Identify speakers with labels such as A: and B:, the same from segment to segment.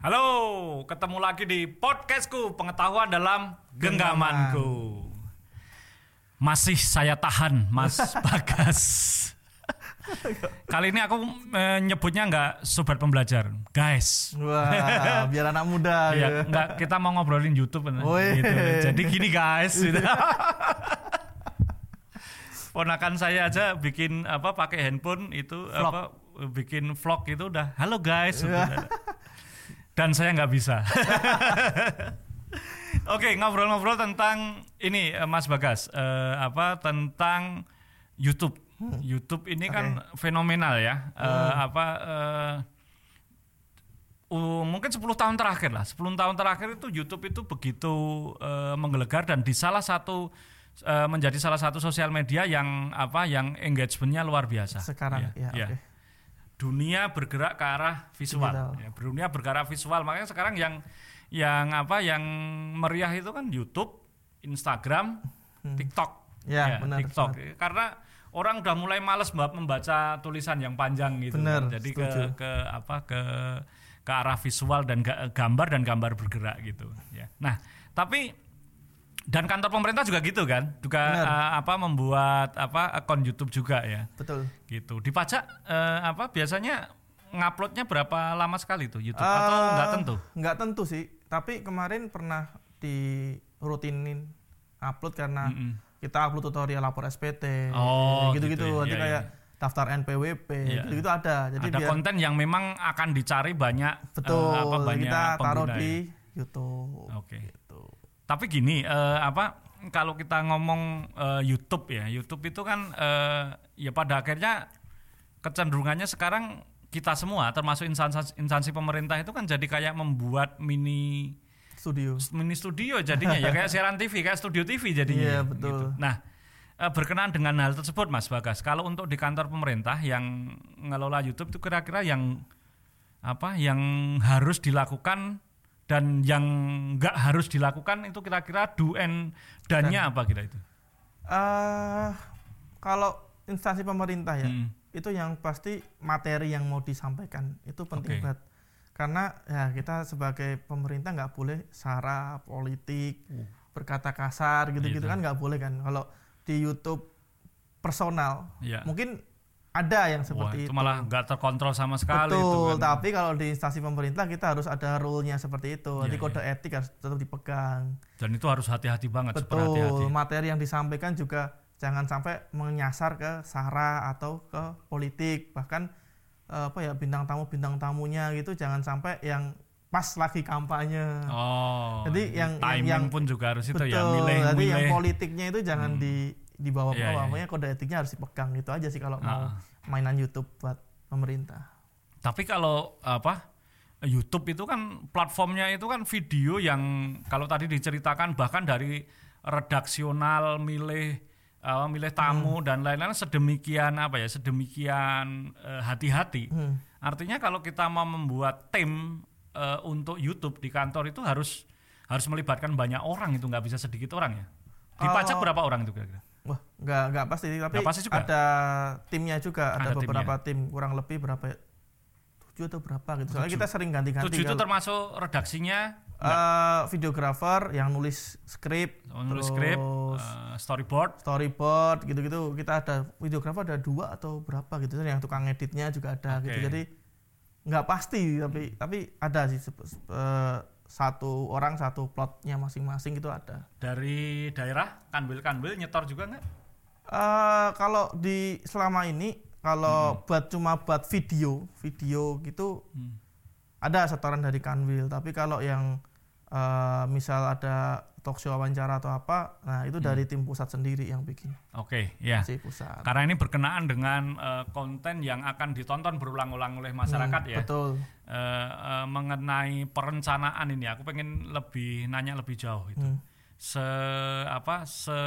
A: Halo, ketemu lagi di podcastku pengetahuan dalam genggamanku. Masih saya tahan, Mas Bagas. Kali ini aku eh, nyebutnya nggak sobat pembelajar, guys.
B: Wah, biar anak muda.
A: Ya,
B: gitu.
A: nggak kita mau ngobrolin YouTube gitu. Jadi gini guys. gitu. Ponakan saya aja bikin apa pakai handphone itu
B: Vlog.
A: apa bikin vlog itu udah halo guys. udah. Dan saya nggak bisa. Oke, ngobrol-ngobrol tentang ini eh, Mas Bagas, eh, apa tentang YouTube. YouTube ini kan fenomenal ya. Eh, apa eh, uh, mungkin 10 tahun terakhir lah. 10 tahun terakhir itu YouTube itu begitu eh, menggelegar dan di salah satu eh, menjadi salah satu sosial media yang apa yang engagementnya luar biasa.
B: Sekarang, ya,
A: ya.
B: oke.
A: Dunia bergerak ke arah visual.
B: Digital.
A: Ya, dunia bergerak visual. Makanya sekarang yang yang apa yang meriah itu kan YouTube, Instagram, TikTok.
B: Hmm. Ya, benar,
A: TikTok. Karena orang udah mulai males mbak membaca tulisan yang panjang gitu.
B: Benar,
A: kan. Jadi ke
B: setuju.
A: ke apa ke ke arah visual dan ga- gambar dan gambar bergerak gitu ya. Nah, tapi dan kantor pemerintah juga gitu kan, juga eh, apa membuat apa akun YouTube juga ya.
B: Betul.
A: Gitu. Di pajak eh, apa biasanya nguploadnya berapa lama sekali tuh YouTube atau
B: Eh,
A: nggak tentu?
B: Nggak tentu sih. Tapi kemarin pernah dirutinin upload karena
A: Mm-mm.
B: kita upload tutorial lapor SPT.
A: Oh,
B: gitu-gitu.
A: gitu ya.
B: Nanti kayak daftar NPWP,
A: Iya.
B: gitu-gitu ada. Jadi
A: Ada
B: biar
A: konten yang memang akan dicari banyak
B: betul
A: apa banyak
B: kita taruh di
A: ya.
B: YouTube.
A: Oke.
B: Gitu.
A: Tapi gini, eh, apa kalau kita ngomong eh, YouTube ya, YouTube itu kan eh, ya pada akhirnya kecenderungannya sekarang kita semua, termasuk instansi instansi pemerintah itu kan jadi kayak membuat mini
B: Studio.
A: mini studio jadinya ya kayak siaran TV, kayak studio TV jadinya.
B: Iya,
A: ya,
B: betul.
A: gitu. Nah, berkenaan dengan hal tersebut, Mas Bagas, kalau untuk di kantor pemerintah yang ngelola YouTube itu kira-kira yang apa yang harus dilakukan dan yang nggak harus dilakukan itu kira-kira do and dan-nya apa kira itu?
B: eh kalau instansi pemerintah ya,
A: Mm.
B: itu yang pasti materi yang mau disampaikan itu penting
A: Oke.
B: banget. Karena ya kita sebagai pemerintah nggak boleh sara politik, berkata kasar gitu-gitu
A: Iya.
B: kan nggak boleh kan. Kalau di YouTube personal,
A: Iya.
B: mungkin ada yang
A: Wah,
B: seperti
A: itu
B: itu.
A: malah nggak terkontrol sama sekali itu
B: Betul,
A: kan.
B: tapi kalau di instansi pemerintah kita harus ada rule-nya seperti itu. Jadi
A: Iya,
B: kode etik harus tetap dipegang.
A: Dan itu harus hati-hati banget,
B: Betul, materi yang disampaikan juga jangan sampai menyasar ke sara atau ke politik, bahkan eh, apa ya bintang tamu bintang tamunya gitu jangan sampai yang pas lagi kampanye.
A: Oh.
B: Jadi yang-
A: timing
B: yang-
A: pun juga harus itu
B: Betul,
A: ya, milih
B: jadi
A: milih.
B: yang politiknya itu jangan di di bawah
A: Iya,
B: bawah,
A: iya,
B: pokoknya kode etiknya harus dipegang itu aja sih kalau mau
A: Ah.
B: mainan YouTube buat pemerintah.
A: Tapi kalau apa YouTube itu kan platformnya itu kan video yang kalau tadi diceritakan bahkan dari redaksional milih eh, milih tamu
B: Hmm.
A: dan lain-lain sedemikian apa ya sedemikian eh, hati-hati.
B: Hmm.
A: Artinya kalau kita mau membuat tim eh, untuk YouTube di kantor itu harus harus melibatkan banyak orang itu nggak bisa sedikit orang ya. Di
B: Oh.
A: pajak berapa orang itu kira-kira?
B: Wah, nggak nggak pasti, tapi
A: Nggak pasti juga?
B: ada timnya juga, ada,
A: Ada
B: beberapa tim kurang lebih berapa ya? Tujuh atau berapa gitu. Soalnya
A: Tujuh.
B: kita sering ganti-ganti.
A: Tujuh itu
B: kalau-
A: termasuk redaksinya,
B: Eh, videografer yang nulis skrip,
A: nulis
B: terus
A: skrip, eh, storyboard,
B: storyboard gitu-gitu. Kita ada videografer ada dua atau berapa gitu. Yang tukang editnya juga ada
A: Oke.
B: gitu. Jadi nggak pasti, tapi tapi ada sih eh, satu orang satu plotnya masing-masing itu ada.
A: dari daerah kanwil-kanwil nyetor juga nggak?
B: eh kalau di selama ini kalau buat cuma buat video video gitu
A: Hmm.
B: ada setoran dari kanwil tapi kalau yang eh, misal ada talk show wawancara atau apa nah itu dari tim pusat sendiri yang bikin
A: Oke, ya.
B: si pusat
A: Karena ini berkenaan dengan eh, konten yang akan ditonton berulang-ulang oleh masyarakat
B: Hmm,
A: ya.
B: betul
A: Eh, eh, mengenai perencanaan ini, aku pengen lebih nanya lebih jauh itu.
B: Hmm.
A: Se apa se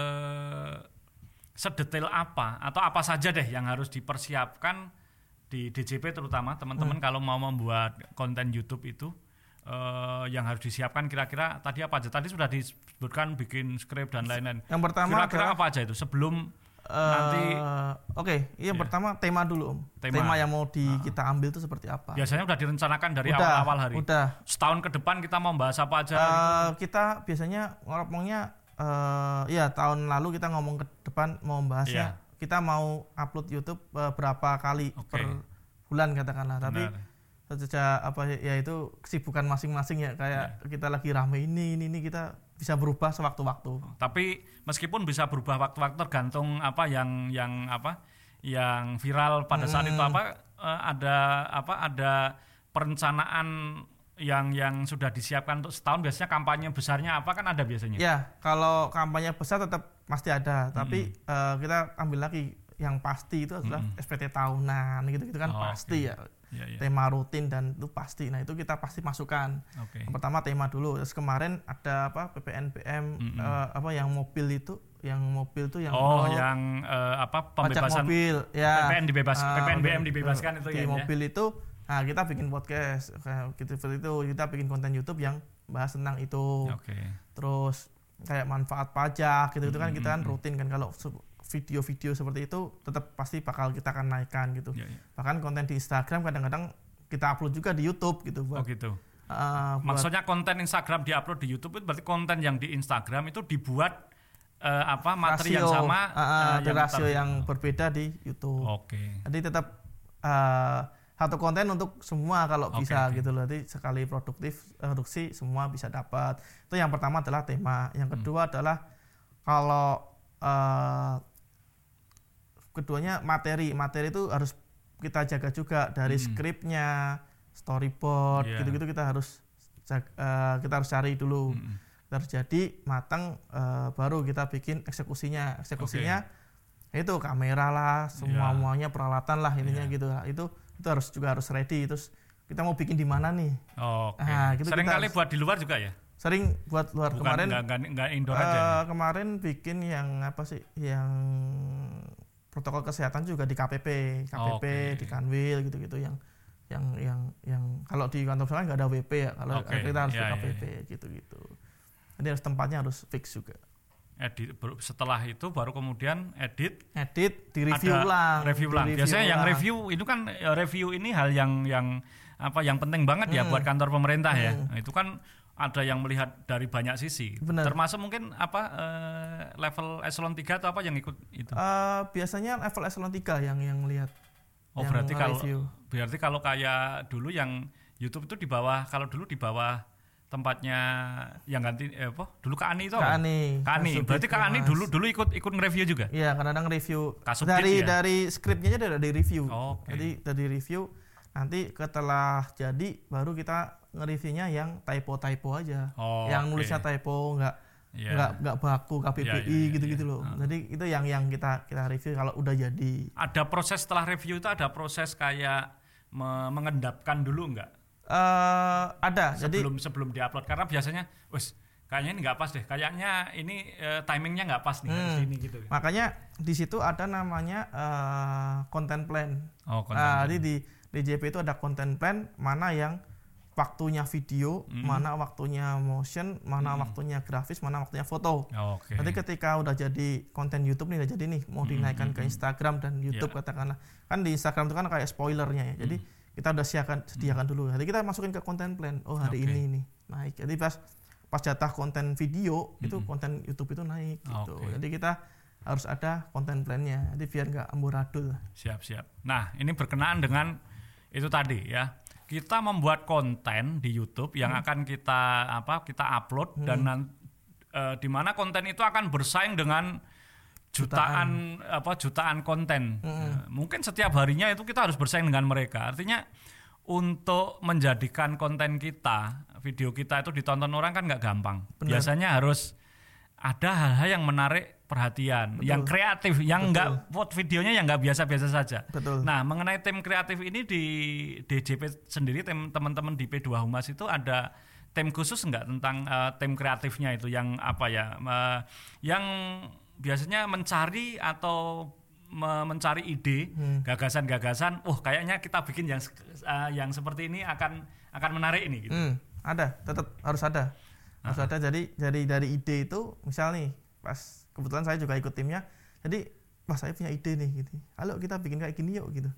A: sedetail apa atau apa saja deh yang harus dipersiapkan di DJP terutama teman-teman
B: Hmm.
A: kalau mau membuat konten YouTube itu eh, yang harus disiapkan kira-kira tadi apa aja? Tadi sudah disebutkan bikin skrip dan lain-lain.
B: yang pertama
A: Kira-kira apa aja itu sebelum Nanti-
B: Eh, Oke, yang
A: Iya.
B: pertama tema dulu Om.
A: Tema.
B: Tema, yang mau di kita ambil itu seperti apa?
A: Biasanya udah direncanakan dari awal-awal hari.
B: Udah.
A: Setahun ke depan kita mau bahas apa aja.
B: Eh, kita biasanya ngomongnya eh ya tahun lalu kita ngomong ke depan mau membahasnya kita mau upload YouTube eh, berapa kali
A: Oke.
B: per bulan katakanlah tapi
A: Benar.
B: Sejak apa ya itu kesibukan masing-masing ya kayak
A: Iya.
B: kita lagi rame ini ini ini kita bisa berubah sewaktu-waktu.
A: Tapi meskipun bisa berubah waktu-waktu tergantung apa yang yang apa yang viral pada saat itu apa eh, ada apa ada perencanaan yang yang sudah disiapkan untuk setahun biasanya kampanye besarnya apa kan ada biasanya.
B: ya kalau kampanye besar tetap pasti ada tapi eh, kita ambil lagi yang pasti itu adalah SPT tahunan gitu-gitu kan
A: Oh,
B: pasti ya
A: Iya, iya.
B: tema rutin dan itu pasti nah itu kita pasti masukkan. Yang pertama tema dulu. Terus kemarin ada apa PPNBM eh, apa yang mobil itu, yang mobil tuh yang
A: Oh,
B: oh,
A: yang eh, apa
B: pajak
A: pembebasan
B: mobil ya.
A: PPN dibebas
B: Ah,
A: PPNBM dibebaskan itu
B: di
A: ya. ya?
B: mobil itu nah kita bikin podcast kayak gitu seperti itu kita bikin konten YouTube yang bahas tentang itu.
A: Oke.
B: Terus kayak manfaat pajak gitu itu kan kita kan rutin kan kalau video-video seperti itu tetap pasti bakal kita akan naikkan gitu.
A: Iya, iya.
B: Bahkan konten di Instagram kadang-kadang kita upload juga di YouTube gitu
A: Oh
B: buat,
A: gitu.
B: eh, buat
A: Maksudnya konten Instagram diupload di YouTube itu berarti konten yang di Instagram itu dibuat eh, apa materi yang
B: rasio,
A: sama
B: ah, ah,
A: eh,
B: ada rasio yang berbeda di YouTube.
A: Oke.
B: Jadi tetap eh, satu konten untuk semua kalau
A: Oke,
B: bisa
A: oke.
B: gitu loh. Jadi sekali produktif produksi semua bisa dapat. Itu yang pertama adalah tema. Yang
A: Hmm.
B: kedua adalah kalau eh, keduanya materi. Materi itu harus kita jaga juga dari skripnya, storyboard,
A: Hmm. Iya.
B: gitu-gitu kita harus jag- eh, kita harus cari dulu.
A: Mm-mm.
B: Kita harus jadi matang eh, baru kita bikin eksekusinya. Eksekusinya itu kamera lah, semua
A: Iya.
B: muanya peralatan lah intinya gitu lah. Itu itu harus juga harus ready. Terus kita mau bikin di mana nih?
A: Oke.
B: Ah, gitu
A: Sering kali
B: harus-
A: buat di luar juga ya?
B: Sering buat luar
A: Bukan
B: kemarin.
A: nggak nggak nggak indoor
B: eh,
A: aja. ya?
B: kemarin bikin yang apa sih? Yang protokol kesehatan juga di KPP, KPP
A: Oke.
B: di Kanwil gitu-gitu yang yang yang yang kalau di kantor saya nggak ada WP ya kalau
A: Oke,
B: kita harus
A: iya,
B: di KPP gitu-gitu. Jadi harus tempatnya harus fix juga.
A: Edit baru- setelah itu baru kemudian edit
B: Edit, di review
A: ada
B: ulang.
A: review ulang.
B: di
A: Biasanya yang
B: ulang.
A: review itu kan ya, review ini hal yang yang apa yang penting banget ya
B: Hmm.
A: buat kantor pemerintah ya.
B: Hmm.
A: Nah, itu kan ada yang melihat dari banyak sisi.
B: Benar.
A: Termasuk mungkin apa eh, level eselon 3 atau apa yang ikut itu.
B: Eh, biasanya level eselon 3 yang yang lihat.
A: Oh
B: yang
A: berarti kalau
B: review.
A: berarti kalau kayak dulu yang YouTube itu di bawah kalau dulu di bawah tempatnya yang ganti eh, apa? Dulu Kak Ani itu
B: Kak? Ani.
A: Kak Ani. Berarti Kak Ani dulu dulu ikut ikut nge-review juga.
B: Iya, kadang-kadang review
A: Kasubdit
B: dari
A: ya?
B: dari skripnya aja dari review.
A: Oke.
B: Jadi dari review nanti setelah jadi baru kita nge-reviewnya yang typo-typo aja.
A: Oh,
B: yang
A: oke.
B: nulisnya typo nggak
A: Iya.
B: nggak nggak baku KBBI
A: Iya, iya, iya,
B: gitu-gitu
A: iya.
B: loh.
A: Ah.
B: Jadi itu yang yang kita kita review kalau udah jadi.
A: Ada proses setelah review itu ada proses kayak me- mengendapkan dulu nggak
B: eh ada. Jadi
A: sebelum sebelum diupload karena biasanya, wes kayaknya ini nggak pas deh, kayaknya ini eh, timingnya nggak pas nih harus
B: Hmm.
A: ini gitu.
B: makanya di situ ada namanya eh, content plan.
A: Oh, konten.
B: Nah, jadi di DJP itu ada content plan mana yang waktunya video,
A: Hmm.
B: mana waktunya motion, mana waktunya grafis, mana waktunya foto.
A: Oh, Oke.
B: Nanti ketika udah jadi konten YouTube nih, udah jadi nih mau dinaikkan ke Instagram dan YouTube
A: Ya.
B: katakanlah. Kan di Instagram itu kan kayak spoilernya ya. Jadi kita udah siapkan sediakan dulu. Nanti kita masukin ke konten plan. Oh, hari
A: Oke.
B: ini nih naik. Jadi pas pas jatah konten video itu konten YouTube itu naik gitu.
A: Oke.
B: Jadi kita harus ada konten plannya. Jadi biar nggak amburadul.
A: Siap siap. Nah ini berkenaan dengan itu tadi ya. Kita membuat konten di YouTube yang
B: Hmm.
A: akan kita apa kita upload dan nan- eh, di mana konten itu akan bersaing dengan jutaan, apa jutaan konten.
B: Hmm.
A: Nah, mungkin setiap harinya itu kita harus bersaing dengan mereka. Artinya untuk menjadikan konten kita, video kita itu ditonton orang kan nggak gampang. Biasanya harus ada hal-hal yang menarik perhatian, yang kreatif, yang nggak buat videonya yang nggak biasa-biasa saja.
B: Betul.
A: Nah, mengenai tim kreatif ini di DJP sendiri, tim teman-teman di P2 Humas itu ada tim khusus nggak tentang eh, tim kreatifnya itu yang apa ya, eh, yang biasanya mencari atau me- mencari ide, gagasan-gagasan, oh kayaknya kita bikin yang eh, yang seperti ini akan akan menarik ini. Gitu.
B: Hmm, ada, tetap harus ada. Harus ada. Jadi dari dari ide itu, misal nih, pas kebetulan saya juga ikut timnya. Jadi wah saya punya ide nih gitu halo kita bikin kayak gini yuk gitu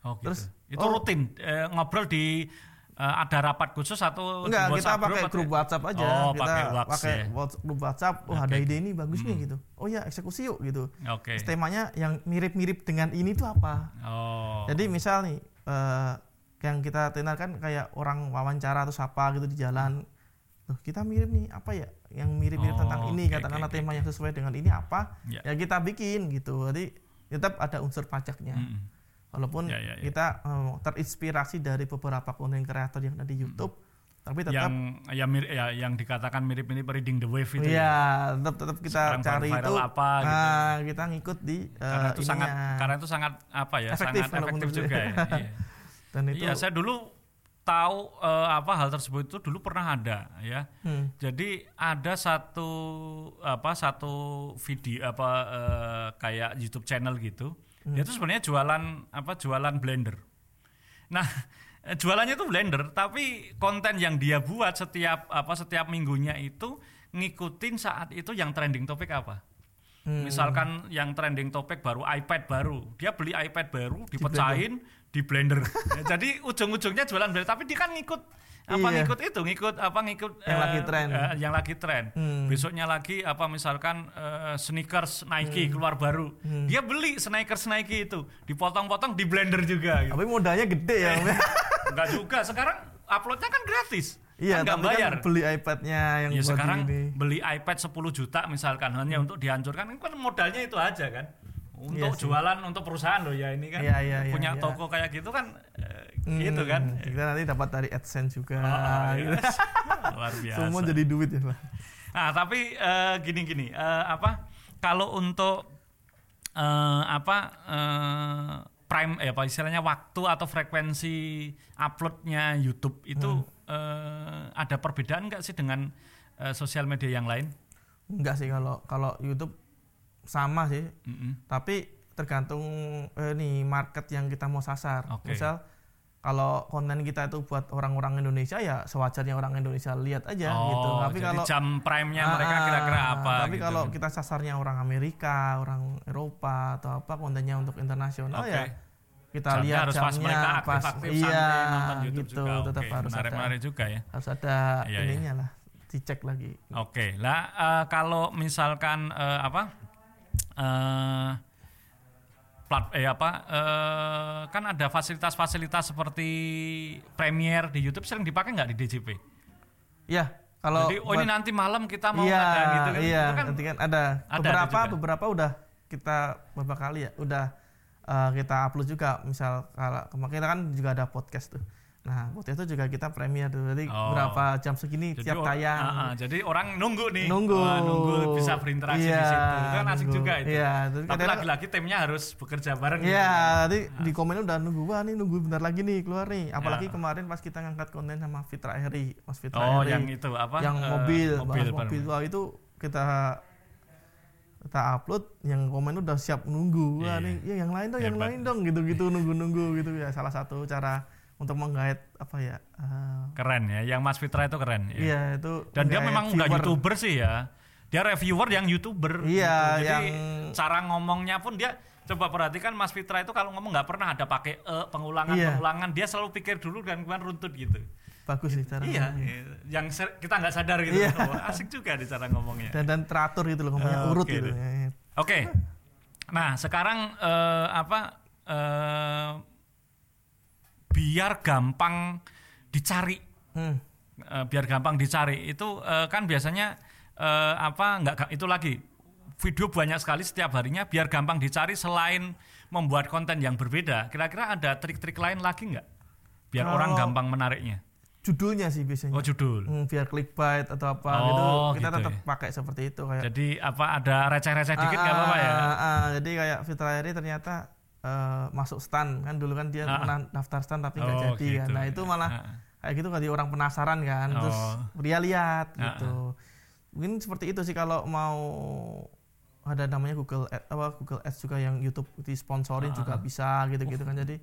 A: Oh, gitu.
B: Terus,
A: itu
B: oh.
A: rutin eh, ngobrol di eh, ada rapat khusus atau di
B: enggak kita pakai grup WhatsApp aja
A: Oh,
B: kita
A: pakai WhatsApp
B: pakai
A: ya.
B: Grup WhatsApp oh ada
A: Oke.
B: ide ini bagus nih gitu oh ya eksekusi yuk gitu
A: Oke.
B: Terus temanya yang mirip-mirip dengan ini tuh apa
A: Oh.
B: Jadi misal nih eh, yang kita tenar kan kayak orang wawancara atau siapa gitu di jalan. Loh, kita mirip nih apa ya yang mirip-mirip
A: Oh,
B: tentang ini katakanlah
A: oke,
B: tema yang sesuai dengan ini apa?
A: Ya.
B: Ya kita bikin gitu. Jadi tetap ada unsur pajaknya.
A: Mm-mm.
B: Walaupun
A: Ya, ya, ya.
B: kita eh, terinspirasi dari beberapa konten kreator yang ada di YouTube, tapi tetap
A: yang yang mir- ya, yang dikatakan mirip-mirip reading the wave itu ya.
B: Iya, tetap tetap kita
A: Sekarang
B: cari itu
A: apa gitu.
B: ah, kita ngikut di eh,
A: Karena itu sangat karena itu sangat apa ya?
B: Efektif
A: sangat efektif juga ya. Iya.
B: dan itu
A: Iya, saya dulu tahu eh, apa hal tersebut itu dulu pernah ada ya.
B: hmm,
A: Jadi ada satu apa satu video apa eh, kayak YouTube channel gitu.
B: Hmm.
A: Dia itu sebenarnya jualan apa jualan blender. Nah, eh, jualannya itu blender, tapi konten yang dia buat setiap apa setiap minggunya itu ngikutin saat itu yang trending topik apa.
B: Hmm.
A: Misalkan yang trending topik baru iPad baru, dia beli iPad baru, dipecahin, di blender. Ya, Jadi ujung-ujungnya jualan blender, tapi dia kan ngikut apa
B: Iya.
A: ngikut itu, ngikut apa ngikut
B: Yang
A: eh,
B: lagi tren.
A: eh, yang lagi tren.
B: Hmm.
A: Besoknya lagi apa misalkan eh, sneakers Nike keluar baru.
B: Hmm.
A: Dia beli sneakers Nike itu, dipotong-potong di blender juga gitu.
B: Tapi modalnya gede ya. Ya.
A: Enggak juga, sekarang uploadnya kan gratis.
B: Iya,
A: kan
B: tapi
A: bayar.
B: kan beli iPad-nya yang
A: Ya sekarang
B: ini.
A: beli iPad 10 juta misalkan hanya untuk dihancurkan kan modalnya itu aja kan. Untuk
B: Iya sih.
A: jualan untuk perusahaan loh ya ini kan.
B: Iya, iya, iya,
A: punya
B: iya.
A: toko kayak gitu kan eh,
B: Hmm,
A: gitu kan.
B: Kita nanti dapat dari AdSense juga.
A: Oh,
B: gitu.
A: iya. Luar biasa.
B: Semua jadi duit ya, Pak.
A: Nah, tapi eh, gini-gini eh, apa kalau untuk eh, apa eh, prime eh, apa istilahnya waktu atau frekuensi uploadnya YouTube itu eh, ada perbedaan nggak sih dengan eh, sosial media yang lain?
B: Enggak sih kalau kalau YouTube sama sih,
A: Mm-mm.
B: tapi tergantung eh, nih market yang kita mau sasar.
A: Oke.
B: Misal kalau konten kita itu buat orang-orang Indonesia ya sewajarnya orang Indonesia lihat aja gitu.
A: Oh,
B: Tapi
A: jadi
B: kalau
A: jam prime-nya mereka
B: Ah,
A: kira-kira apa?
B: Tapi
A: gitu.
B: kalau kita sasarnya orang Amerika, orang Eropa atau apa kontennya untuk internasional
A: Oke.
B: ya kita
A: Jamnya
B: lihat
A: harus pas
B: jamnya
A: mereka
B: pas
A: aktif-aktif
B: iya
A: nonton YouTube
B: gitu
A: juga.
B: tetap
A: Oke,
B: harus ada
A: menarik-menarik juga ya.
B: harus ada
A: Iya, iya.
B: ininya lah dicek lagi.
A: Oke, lah eh, kalau misalkan eh, apa eh plat eh apa eh, kan ada fasilitas-fasilitas seperti Premiere di YouTube sering dipakai nggak di DJP?
B: Iya, kalau
A: Jadi oh ini
B: buat-
A: nanti malam kita mau
B: iya,
A: ada gitu kan?
B: Iya,
A: Itu kan
B: nanti kan ada,
A: ada
B: beberapa
A: juga.
B: beberapa udah kita beberapa kali ya, udah eh, kita upload juga. Misal kalau kemarin kita kan juga ada podcast tuh. Nah, podcast itu juga kita premiere tuh. Jadi
A: Oh.
B: berapa jam segini
A: jadi
B: tiap tayang.
A: ah, ah, jadi orang nunggu nih.
B: nunggu
A: Wah, nunggu bisa berinteraksi di
B: Iya,
A: situ. Itu kan asik
B: nunggu.
A: juga itu.
B: Iya, terus
A: Tapi
B: kadang-
A: lagi-lagi timnya harus bekerja bareng.
B: Iya,
A: gitu.
B: nanti di komen udah nunggu wah nih nunggu bentar lagi nih keluar nih. Apalagi
A: Ya.
B: kemarin pas kita ngangkat konten sama Fitra Eri, Mas Fitra
A: Oh,
B: Eri,
A: yang itu apa?
B: yang
A: eh,
B: mobil,
A: mobil,
B: mobil, wah itu kita kita upload yang komen udah siap nunggu. Wah
A: Iya.
B: nih, ya yang lain dong, yang
A: Hebat.
B: lain dong gitu-gitu nunggu-nunggu gitu ya salah satu cara untuk menggait apa ya? eh,
A: Keren ya, yang Mas Fitra itu keren. ya.
B: Iya, itu
A: Dan dia memang nggak youtuber sih ya. Dia reviewer yang youtuber.
B: Iya,
A: gitu. Jadi
B: yang-
A: cara ngomongnya pun dia coba perhatikan Mas Fitra itu kalau ngomong nggak pernah ada pakai e pengulangan
B: Iya.
A: pengulangan. Dia selalu pikir dulu dan kemudian runtut gitu.
B: Bagus sih cara
A: Iya,
B: ngomongnya.
A: yang ser- kita nggak sadar gitu.
B: Iya.
A: Oh, asik juga di cara ngomongnya.
B: Dan dan teratur gitu loh ngomongnya
A: Oh,
B: urut
A: oke
B: gitu.
A: deh.
B: Ya,
A: Oke. Nah, sekarang eh, apa eh, biar gampang dicari
B: Hmm.
A: Eh, biar gampang dicari itu eh, kan biasanya eh, apa nggak ga- itu lagi video banyak sekali setiap harinya biar gampang dicari selain membuat konten yang berbeda kira-kira ada trik-trik lain lagi nggak biar
B: Kalau-
A: orang gampang menariknya
B: Judulnya sih biasanya.
A: oh judul
B: Hmm, biar clickbait atau apa
A: Oh,
B: gitu kita
A: gitu
B: tetap
A: ya.
B: pakai seperti itu kayak
A: jadi apa ada receh-receh dikit nggak apa-apa ya
B: Ah, ah, jadi kayak Fitra Eri ternyata eh, masuk stan kan dulu kan dia
A: Ah.
B: pernah daftar stan tapi nggak
A: Oh,
B: jadi kan
A: gitu.
B: nah itu malah
A: Ah.
B: kayak gitu kan orang penasaran kan terus
A: Oh.
B: dia lihat
A: Ah,
B: gitu mungkin seperti itu sih kalau mau ada namanya Google Ad, apa Google Ads juga yang YouTube disponsorin
A: Ah,
B: juga bisa gitu-gitu kan jadi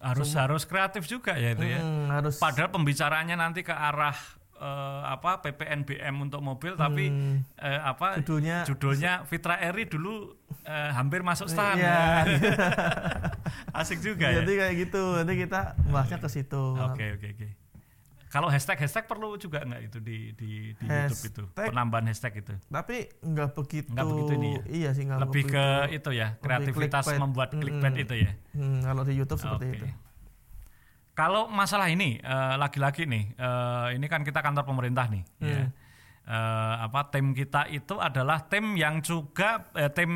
A: harus harus kreatif juga ya itu ya
B: hmm, harus
A: padahal pembicaraannya nanti ke arah eh, apa PPNBM untuk mobil tapi
B: Hmm.
A: eh, apa
B: judulnya
A: judulnya Fitra Eri dulu eh, hampir masuk stan.
B: Iya.
A: Asik juga ya.
B: Jadi kayak gitu. Nanti kita bahasnya ke situ.
A: Oke oke oke. Kalau hashtag hashtag perlu juga nggak itu di di, di YouTube itu
B: Hashtag-
A: penambahan hashtag itu.
B: Tapi nggak begitu.
A: Nggak begitu ini ya?
B: Iya sih nggak
A: Lebih
B: begitu.
A: ke itu ya kreativitas
B: clickbait.
A: membuat clickbait itu ya.
B: Hmm, kalau di YouTube seperti
A: Oke.
B: itu.
A: Kalau masalah ini eh, lagi-lagi nih, eh, ini kan kita kantor pemerintah nih, ya. Eh, apa tim kita itu adalah tim yang juga eh, tim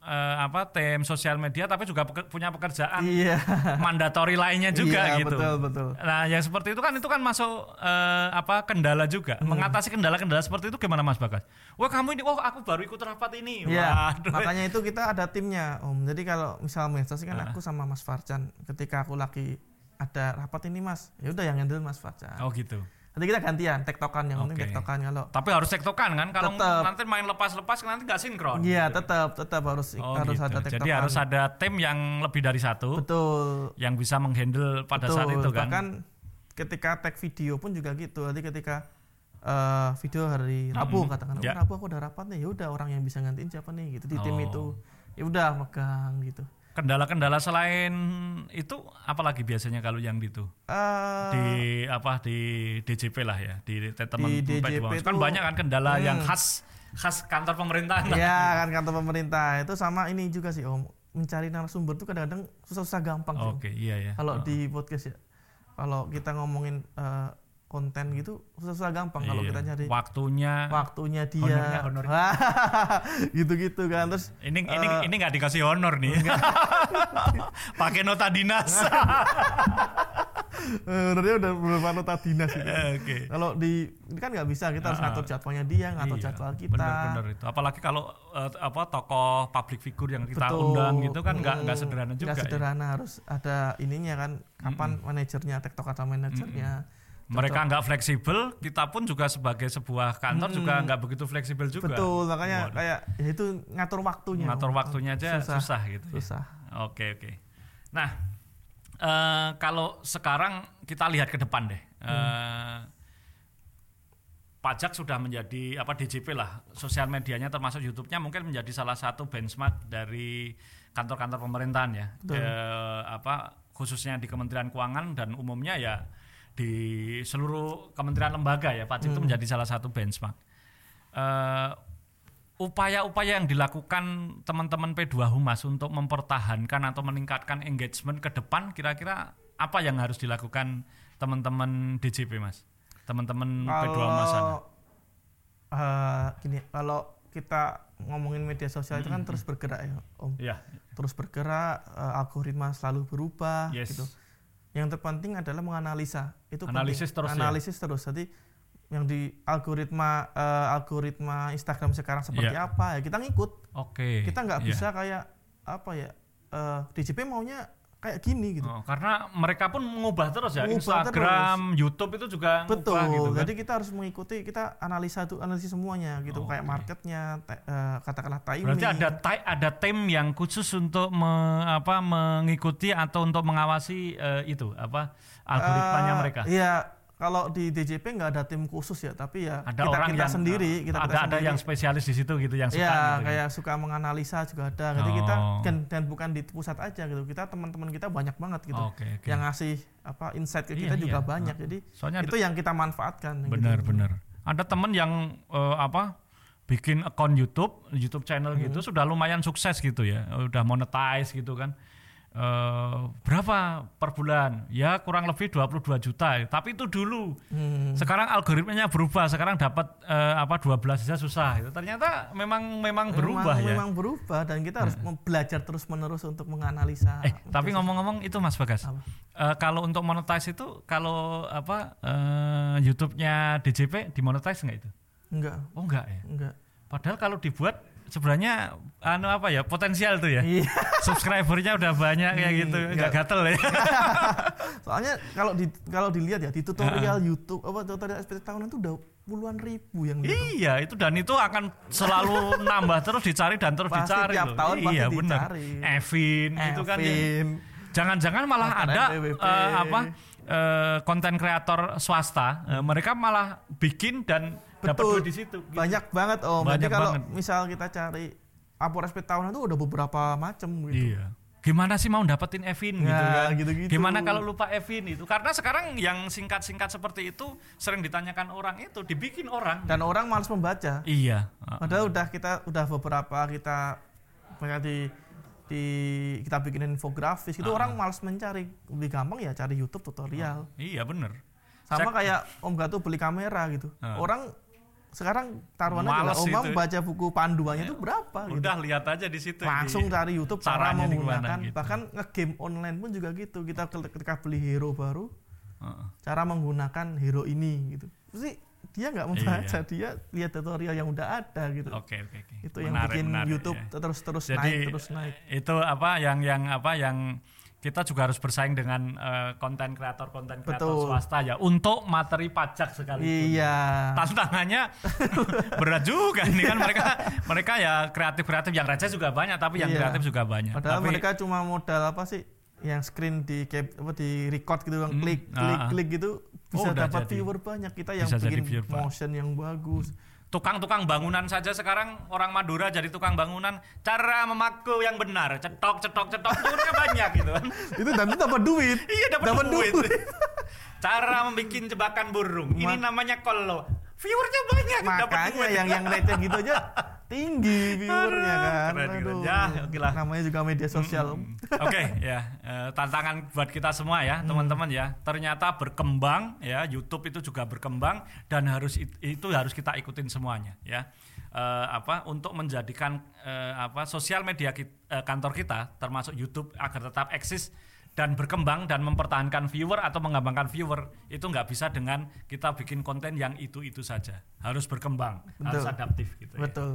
A: eh, apa tim sosial media tapi juga peke- punya pekerjaan
B: Iya.
A: mandatori lainnya juga
B: Iya,
A: gitu.
B: Betul betul.
A: Nah, yang seperti itu kan itu kan masuk eh, apa kendala juga.
B: Hmm.
A: Mengatasi kendala-kendala seperti itu gimana Mas Bagas? Wah, kamu ini wah aku baru ikut rapat ini.
B: Iya,
A: Waduh.
B: makanya itu kita ada timnya, Om. Jadi kalau misal medsos kan
A: Ah.
B: aku sama Mas Farjan, ketika aku lagi ada rapat ini Mas, ya udah yang handle Mas Farjan.
A: Oh gitu.
B: Nanti kita gantian, tektokan yang penting
A: Oke.
B: tektokan kalau
A: Tapi harus tektokan kan kalau
B: Tetep.
A: nanti main lepas-lepas nanti nggak sinkron.
B: Iya,
A: gitu.
B: tetap tetap harus
A: Oh,
B: harus
A: gitu.
B: ada tektokan.
A: Jadi harus ada tim yang lebih dari satu
B: Betul.
A: yang bisa menghandle pada saat
B: betul.
A: itu kan.
B: Bahkan ketika tag video pun juga gitu. Nanti ketika eh, video hari Rabu
A: Mm-mm.
B: katakan, oh,
A: Ya.
B: Rabu aku udah rapat nih, ya udah orang yang bisa gantiin siapa nih gitu di tim
A: Oh.
B: itu. Ya udah megang gitu.
A: Kendala-kendala selain itu apalagi biasanya kalau yang itu
B: Eh,
A: di apa di DJP lah ya di teman
B: Di DJP
A: kan
B: tuh-
A: banyak kan kendala
B: Hmm.
A: yang khas khas kantor pemerintahan. lah.
B: Iya kan kantor pemerintah itu sama ini juga sih om mencari narasumber tuh kadang-kadang susah-susah gampang.
A: Oke, iya ya.
B: kalau
A: Oh.
B: di podcast ya kalau kita ngomongin eh, konten gitu susah-susah gampang kalau
A: Iya.
B: kita nyari
A: waktunya
B: waktunya
A: Honornya,
B: dia
A: honor.
B: gitu-gitu kan terus
A: ini ini
B: eh,
A: ini nggak dikasih honor nih. Pakai nota dinas.
B: eh, honornya udah beberapa nota dinas gitu.
A: Oke.
B: kalau di ini kan nggak bisa kita harus
A: Ah.
B: ngatur jadwalnya dia ngatur
A: Iya,
B: jadwal kita
A: Bener-bener itu. Apalagi kalau eh, apa tokoh public figure yang kita
B: Betul.
A: undang gitu kan nggak nggak
B: Mm,
A: sederhana juga.
B: nggak
A: ya.
B: sederhana harus ada ininya kan kapan manajernya tektok atau manajernya
A: Mereka nggak fleksibel, kita pun juga sebagai sebuah kantor juga nggak begitu fleksibel juga.
B: betul makanya
A: Waduh.
B: kayak ya itu ngatur waktunya
A: Ngatur waktunya aja susah,
B: susah,
A: gitu. ya.
B: susah
A: Oke oke. Nah eh, kalau sekarang kita lihat ke depan deh. Eh, pajak sudah menjadi apa DJP lah sosial medianya termasuk YouTube-nya mungkin menjadi salah satu benchmark dari kantor-kantor pemerintahan ya. Eh, apa khususnya di Kementerian Keuangan dan umumnya ya di seluruh kementerian lembaga ya pajak itu menjadi salah satu benchmark. Eh, upaya-upaya yang dilakukan teman-teman P2 Humas untuk mempertahankan atau meningkatkan engagement ke depan kira-kira apa yang harus dilakukan teman-teman DJP Mas? Teman-teman P2 Humas sana.
B: eh, gini kalau kita ngomongin media sosial itu kan terus bergerak ya om.
A: Iya,
B: terus bergerak eh, algoritma selalu berubah
A: yes.
B: gitu yang terpenting adalah menganalisa itu penting.
A: Analisis terus ya?
B: analisis terus jadi yang di algoritma eh, algoritma Instagram sekarang seperti
A: Iya.
B: apa ya kita ngikut
A: Oke.
B: kita nggak
A: iya.
B: bisa kayak apa ya eh, DJP maunya kayak gini gitu
A: Oh, karena mereka pun mengubah terus ya
B: Mengubah
A: Instagram, YouTube itu juga
B: betul
A: gitu kan.
B: jadi kita harus mengikuti kita analisa tuh analisis semuanya gitu kayak
A: Oke.
B: marketnya te- eh, katakanlah timing
A: Berarti ada ada tim yang khusus untuk me- apa mengikuti atau untuk mengawasi eh, itu apa algoritmanya
B: Eh,
A: mereka.
B: Iya, kalau di DJP nggak ada tim khusus ya, tapi ya
A: Ada
B: kita,
A: orang
B: kita
A: yang
B: sendiri, kita,
A: ada
B: kita
A: ada
B: sendiri.
A: yang spesialis di situ gitu yang suka
B: ya
A: gitu.
B: kayak suka menganalisa juga ada. Jadi kita
A: Oh.
B: dan, dan bukan di pusat aja gitu. Kita teman-teman kita banyak banget gitu.
A: Oke, oke.
B: Yang ngasih apa insight ke
A: Iya,
B: kita juga
A: iya.
B: banyak. Jadi
A: Soalnya
B: itu yang kita manfaatkan. gitu.
A: benar. Ada temen yang eh, apa bikin akun YouTube, YouTube channel
B: Hmm.
A: gitu sudah lumayan sukses gitu ya. Udah monetize gitu kan. Eh, berapa per bulan? Ya kurang lebih 22 juta. Tapi itu dulu.
B: Hmm.
A: Sekarang algoritmanya berubah. Sekarang dapat eh, apa 12 saja susah. Itu ternyata memang memang berubah
B: memang,
A: ya.
B: Memang berubah dan kita harus belajar terus menerus untuk menganalisa.
A: Eh, tapi ngomong-ngomong itu Mas Bagas.
B: Apa?
A: Eh, kalau untuk monetize itu kalau apa eh, YouTube-nya DJP dimonetize enggak itu?
B: enggak,
A: Oh enggak ya.
B: enggak.
A: Padahal kalau dibuat sebenarnya anu apa ya potensial tuh ya.
B: Iya.
A: Subscribernya udah banyak kayak gitu,
B: Hmm,
A: enggak gatel ya.
B: Soalnya kalau di kalau dilihat ya di tutorial
A: Ah.
B: YouTube apa tutorial SPT tahunan itu udah puluhan ribu yang lihat.
A: iya, itu dan itu akan selalu nambah terus dicari dan terus
B: Pasti
A: dicari
B: tiap
A: loh.
B: tahun pasti
A: iya, benar.
B: dicari.
A: Evin itu kan
B: Evin.
A: Jangan-jangan malah
B: Makan
A: ada eh, apa eh, konten kreator swasta, eh, mereka malah bikin dan
B: Betul.
A: di situ. gitu.
B: Banyak banget om. Jadi
A: Banyak
B: kalau
A: banget.
B: misal kita cari SP tahunan itu udah beberapa macam gitu.
A: Iya. Gimana sih mau dapetin Evin gitu
B: Ya,
A: kan?
B: gitu-gitu.
A: Gimana kalau lupa Evin itu? Karena sekarang yang singkat-singkat seperti itu sering ditanyakan orang itu dibikin orang.
B: Dan orang malas membaca.
A: Iya.
B: Padahal udah kita udah beberapa kita kayak di di kita bikin infografis itu orang malas mencari lebih gampang ya cari YouTube tutorial
A: Iya bener.
B: sama kayak Om Gato beli kamera gitu
A: Ah.
B: orang sekarang taruhannya
A: Males
B: adalah Om
A: itu.
B: baca buku panduannya itu berapa gitu
A: Udah lihat aja di situ.
B: langsung
A: Di-
B: cari YouTube cara menggunakan
A: gitu.
B: bahkan ngegame online pun juga gitu kita ketika beli hero baru
A: Heeh.
B: cara menggunakan hero ini gitu sih dia nggak membaca
A: Iya.
B: dia lihat tutorial yang udah ada gitu
A: Oke oke oke.
B: itu yang
A: Menarik,
B: bikin
A: menarik,
B: YouTube
A: ya.
B: terus terus
A: Jadi
B: naik terus naik
A: itu apa yang yang apa yang kita juga harus bersaing dengan eh, konten kreator konten kreator swasta ya untuk materi pajak sekali.
B: iya
A: Tantangannya berat juga ini kan mereka mereka ya kreatif kreatif yang receh juga banyak tapi yang
B: Iya.
A: kreatif juga banyak.
B: padahal
A: tapi,
B: mereka cuma modal apa sih yang screen di cap apa di record gitu yang
A: Hmm,
B: klik klik
A: ah.
B: klik gitu
A: Oh,
B: bisa
A: udah
B: dapat
A: jadi.
B: viewer banyak kita yang
A: Bisa
B: bikin motion yang bagus
A: tukang-tukang bangunan saja sekarang orang Madura jadi tukang bangunan cara memaku yang benar cetok cetok cetok viewernya banyak gitu kan.
B: itu dan itu dapat duit
A: Iya dapat duit.
B: duit.
A: Cara membuat jebakan burung. Ini
B: Ma-
A: namanya kolo. Viewernya banyak. dapat
B: makanya
A: duit.
B: yang yang receh gitu aja tinggi viewernya kan
A: keren, keren.
B: Aduh.
A: Ya, oke lah.
B: namanya juga media sosial Om.
A: Oke ya eh, tantangan buat kita semua ya teman-teman ya. Ternyata berkembang ya YouTube itu juga berkembang dan harus it- itu harus kita ikutin semuanya ya. Eh, apa untuk menjadikan eh, apa sosial media kit- eh, kantor kita termasuk YouTube agar tetap eksis dan berkembang dan mempertahankan viewer atau mengembangkan viewer itu nggak bisa dengan kita bikin konten yang itu itu saja harus berkembang harus
B: Betul.
A: adaptif gitu ya.
B: betul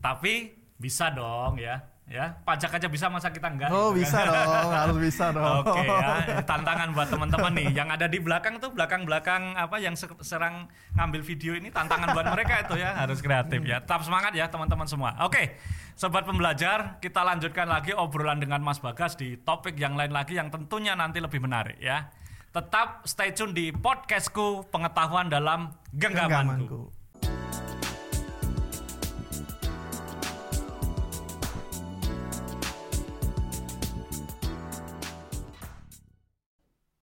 A: Tapi bisa dong ya. Ya, pajak aja bisa masa kita enggak?
B: oh
A: gitu
B: bisa
A: kan?
B: dong harus bisa dong
A: Oke ya, tantangan buat teman-teman nih. Yang ada di belakang tuh belakang-belakang apa yang se- serang ngambil video ini tantangan buat mereka itu ya, harus kreatif ya. Tetap semangat ya teman-teman semua. Oke. Sobat pembelajar, kita lanjutkan lagi obrolan dengan Mas Bagas di topik yang lain lagi yang tentunya nanti lebih menarik ya. Tetap stay tune di podcastku pengetahuan dalam genggamanku.
B: Genggamanku.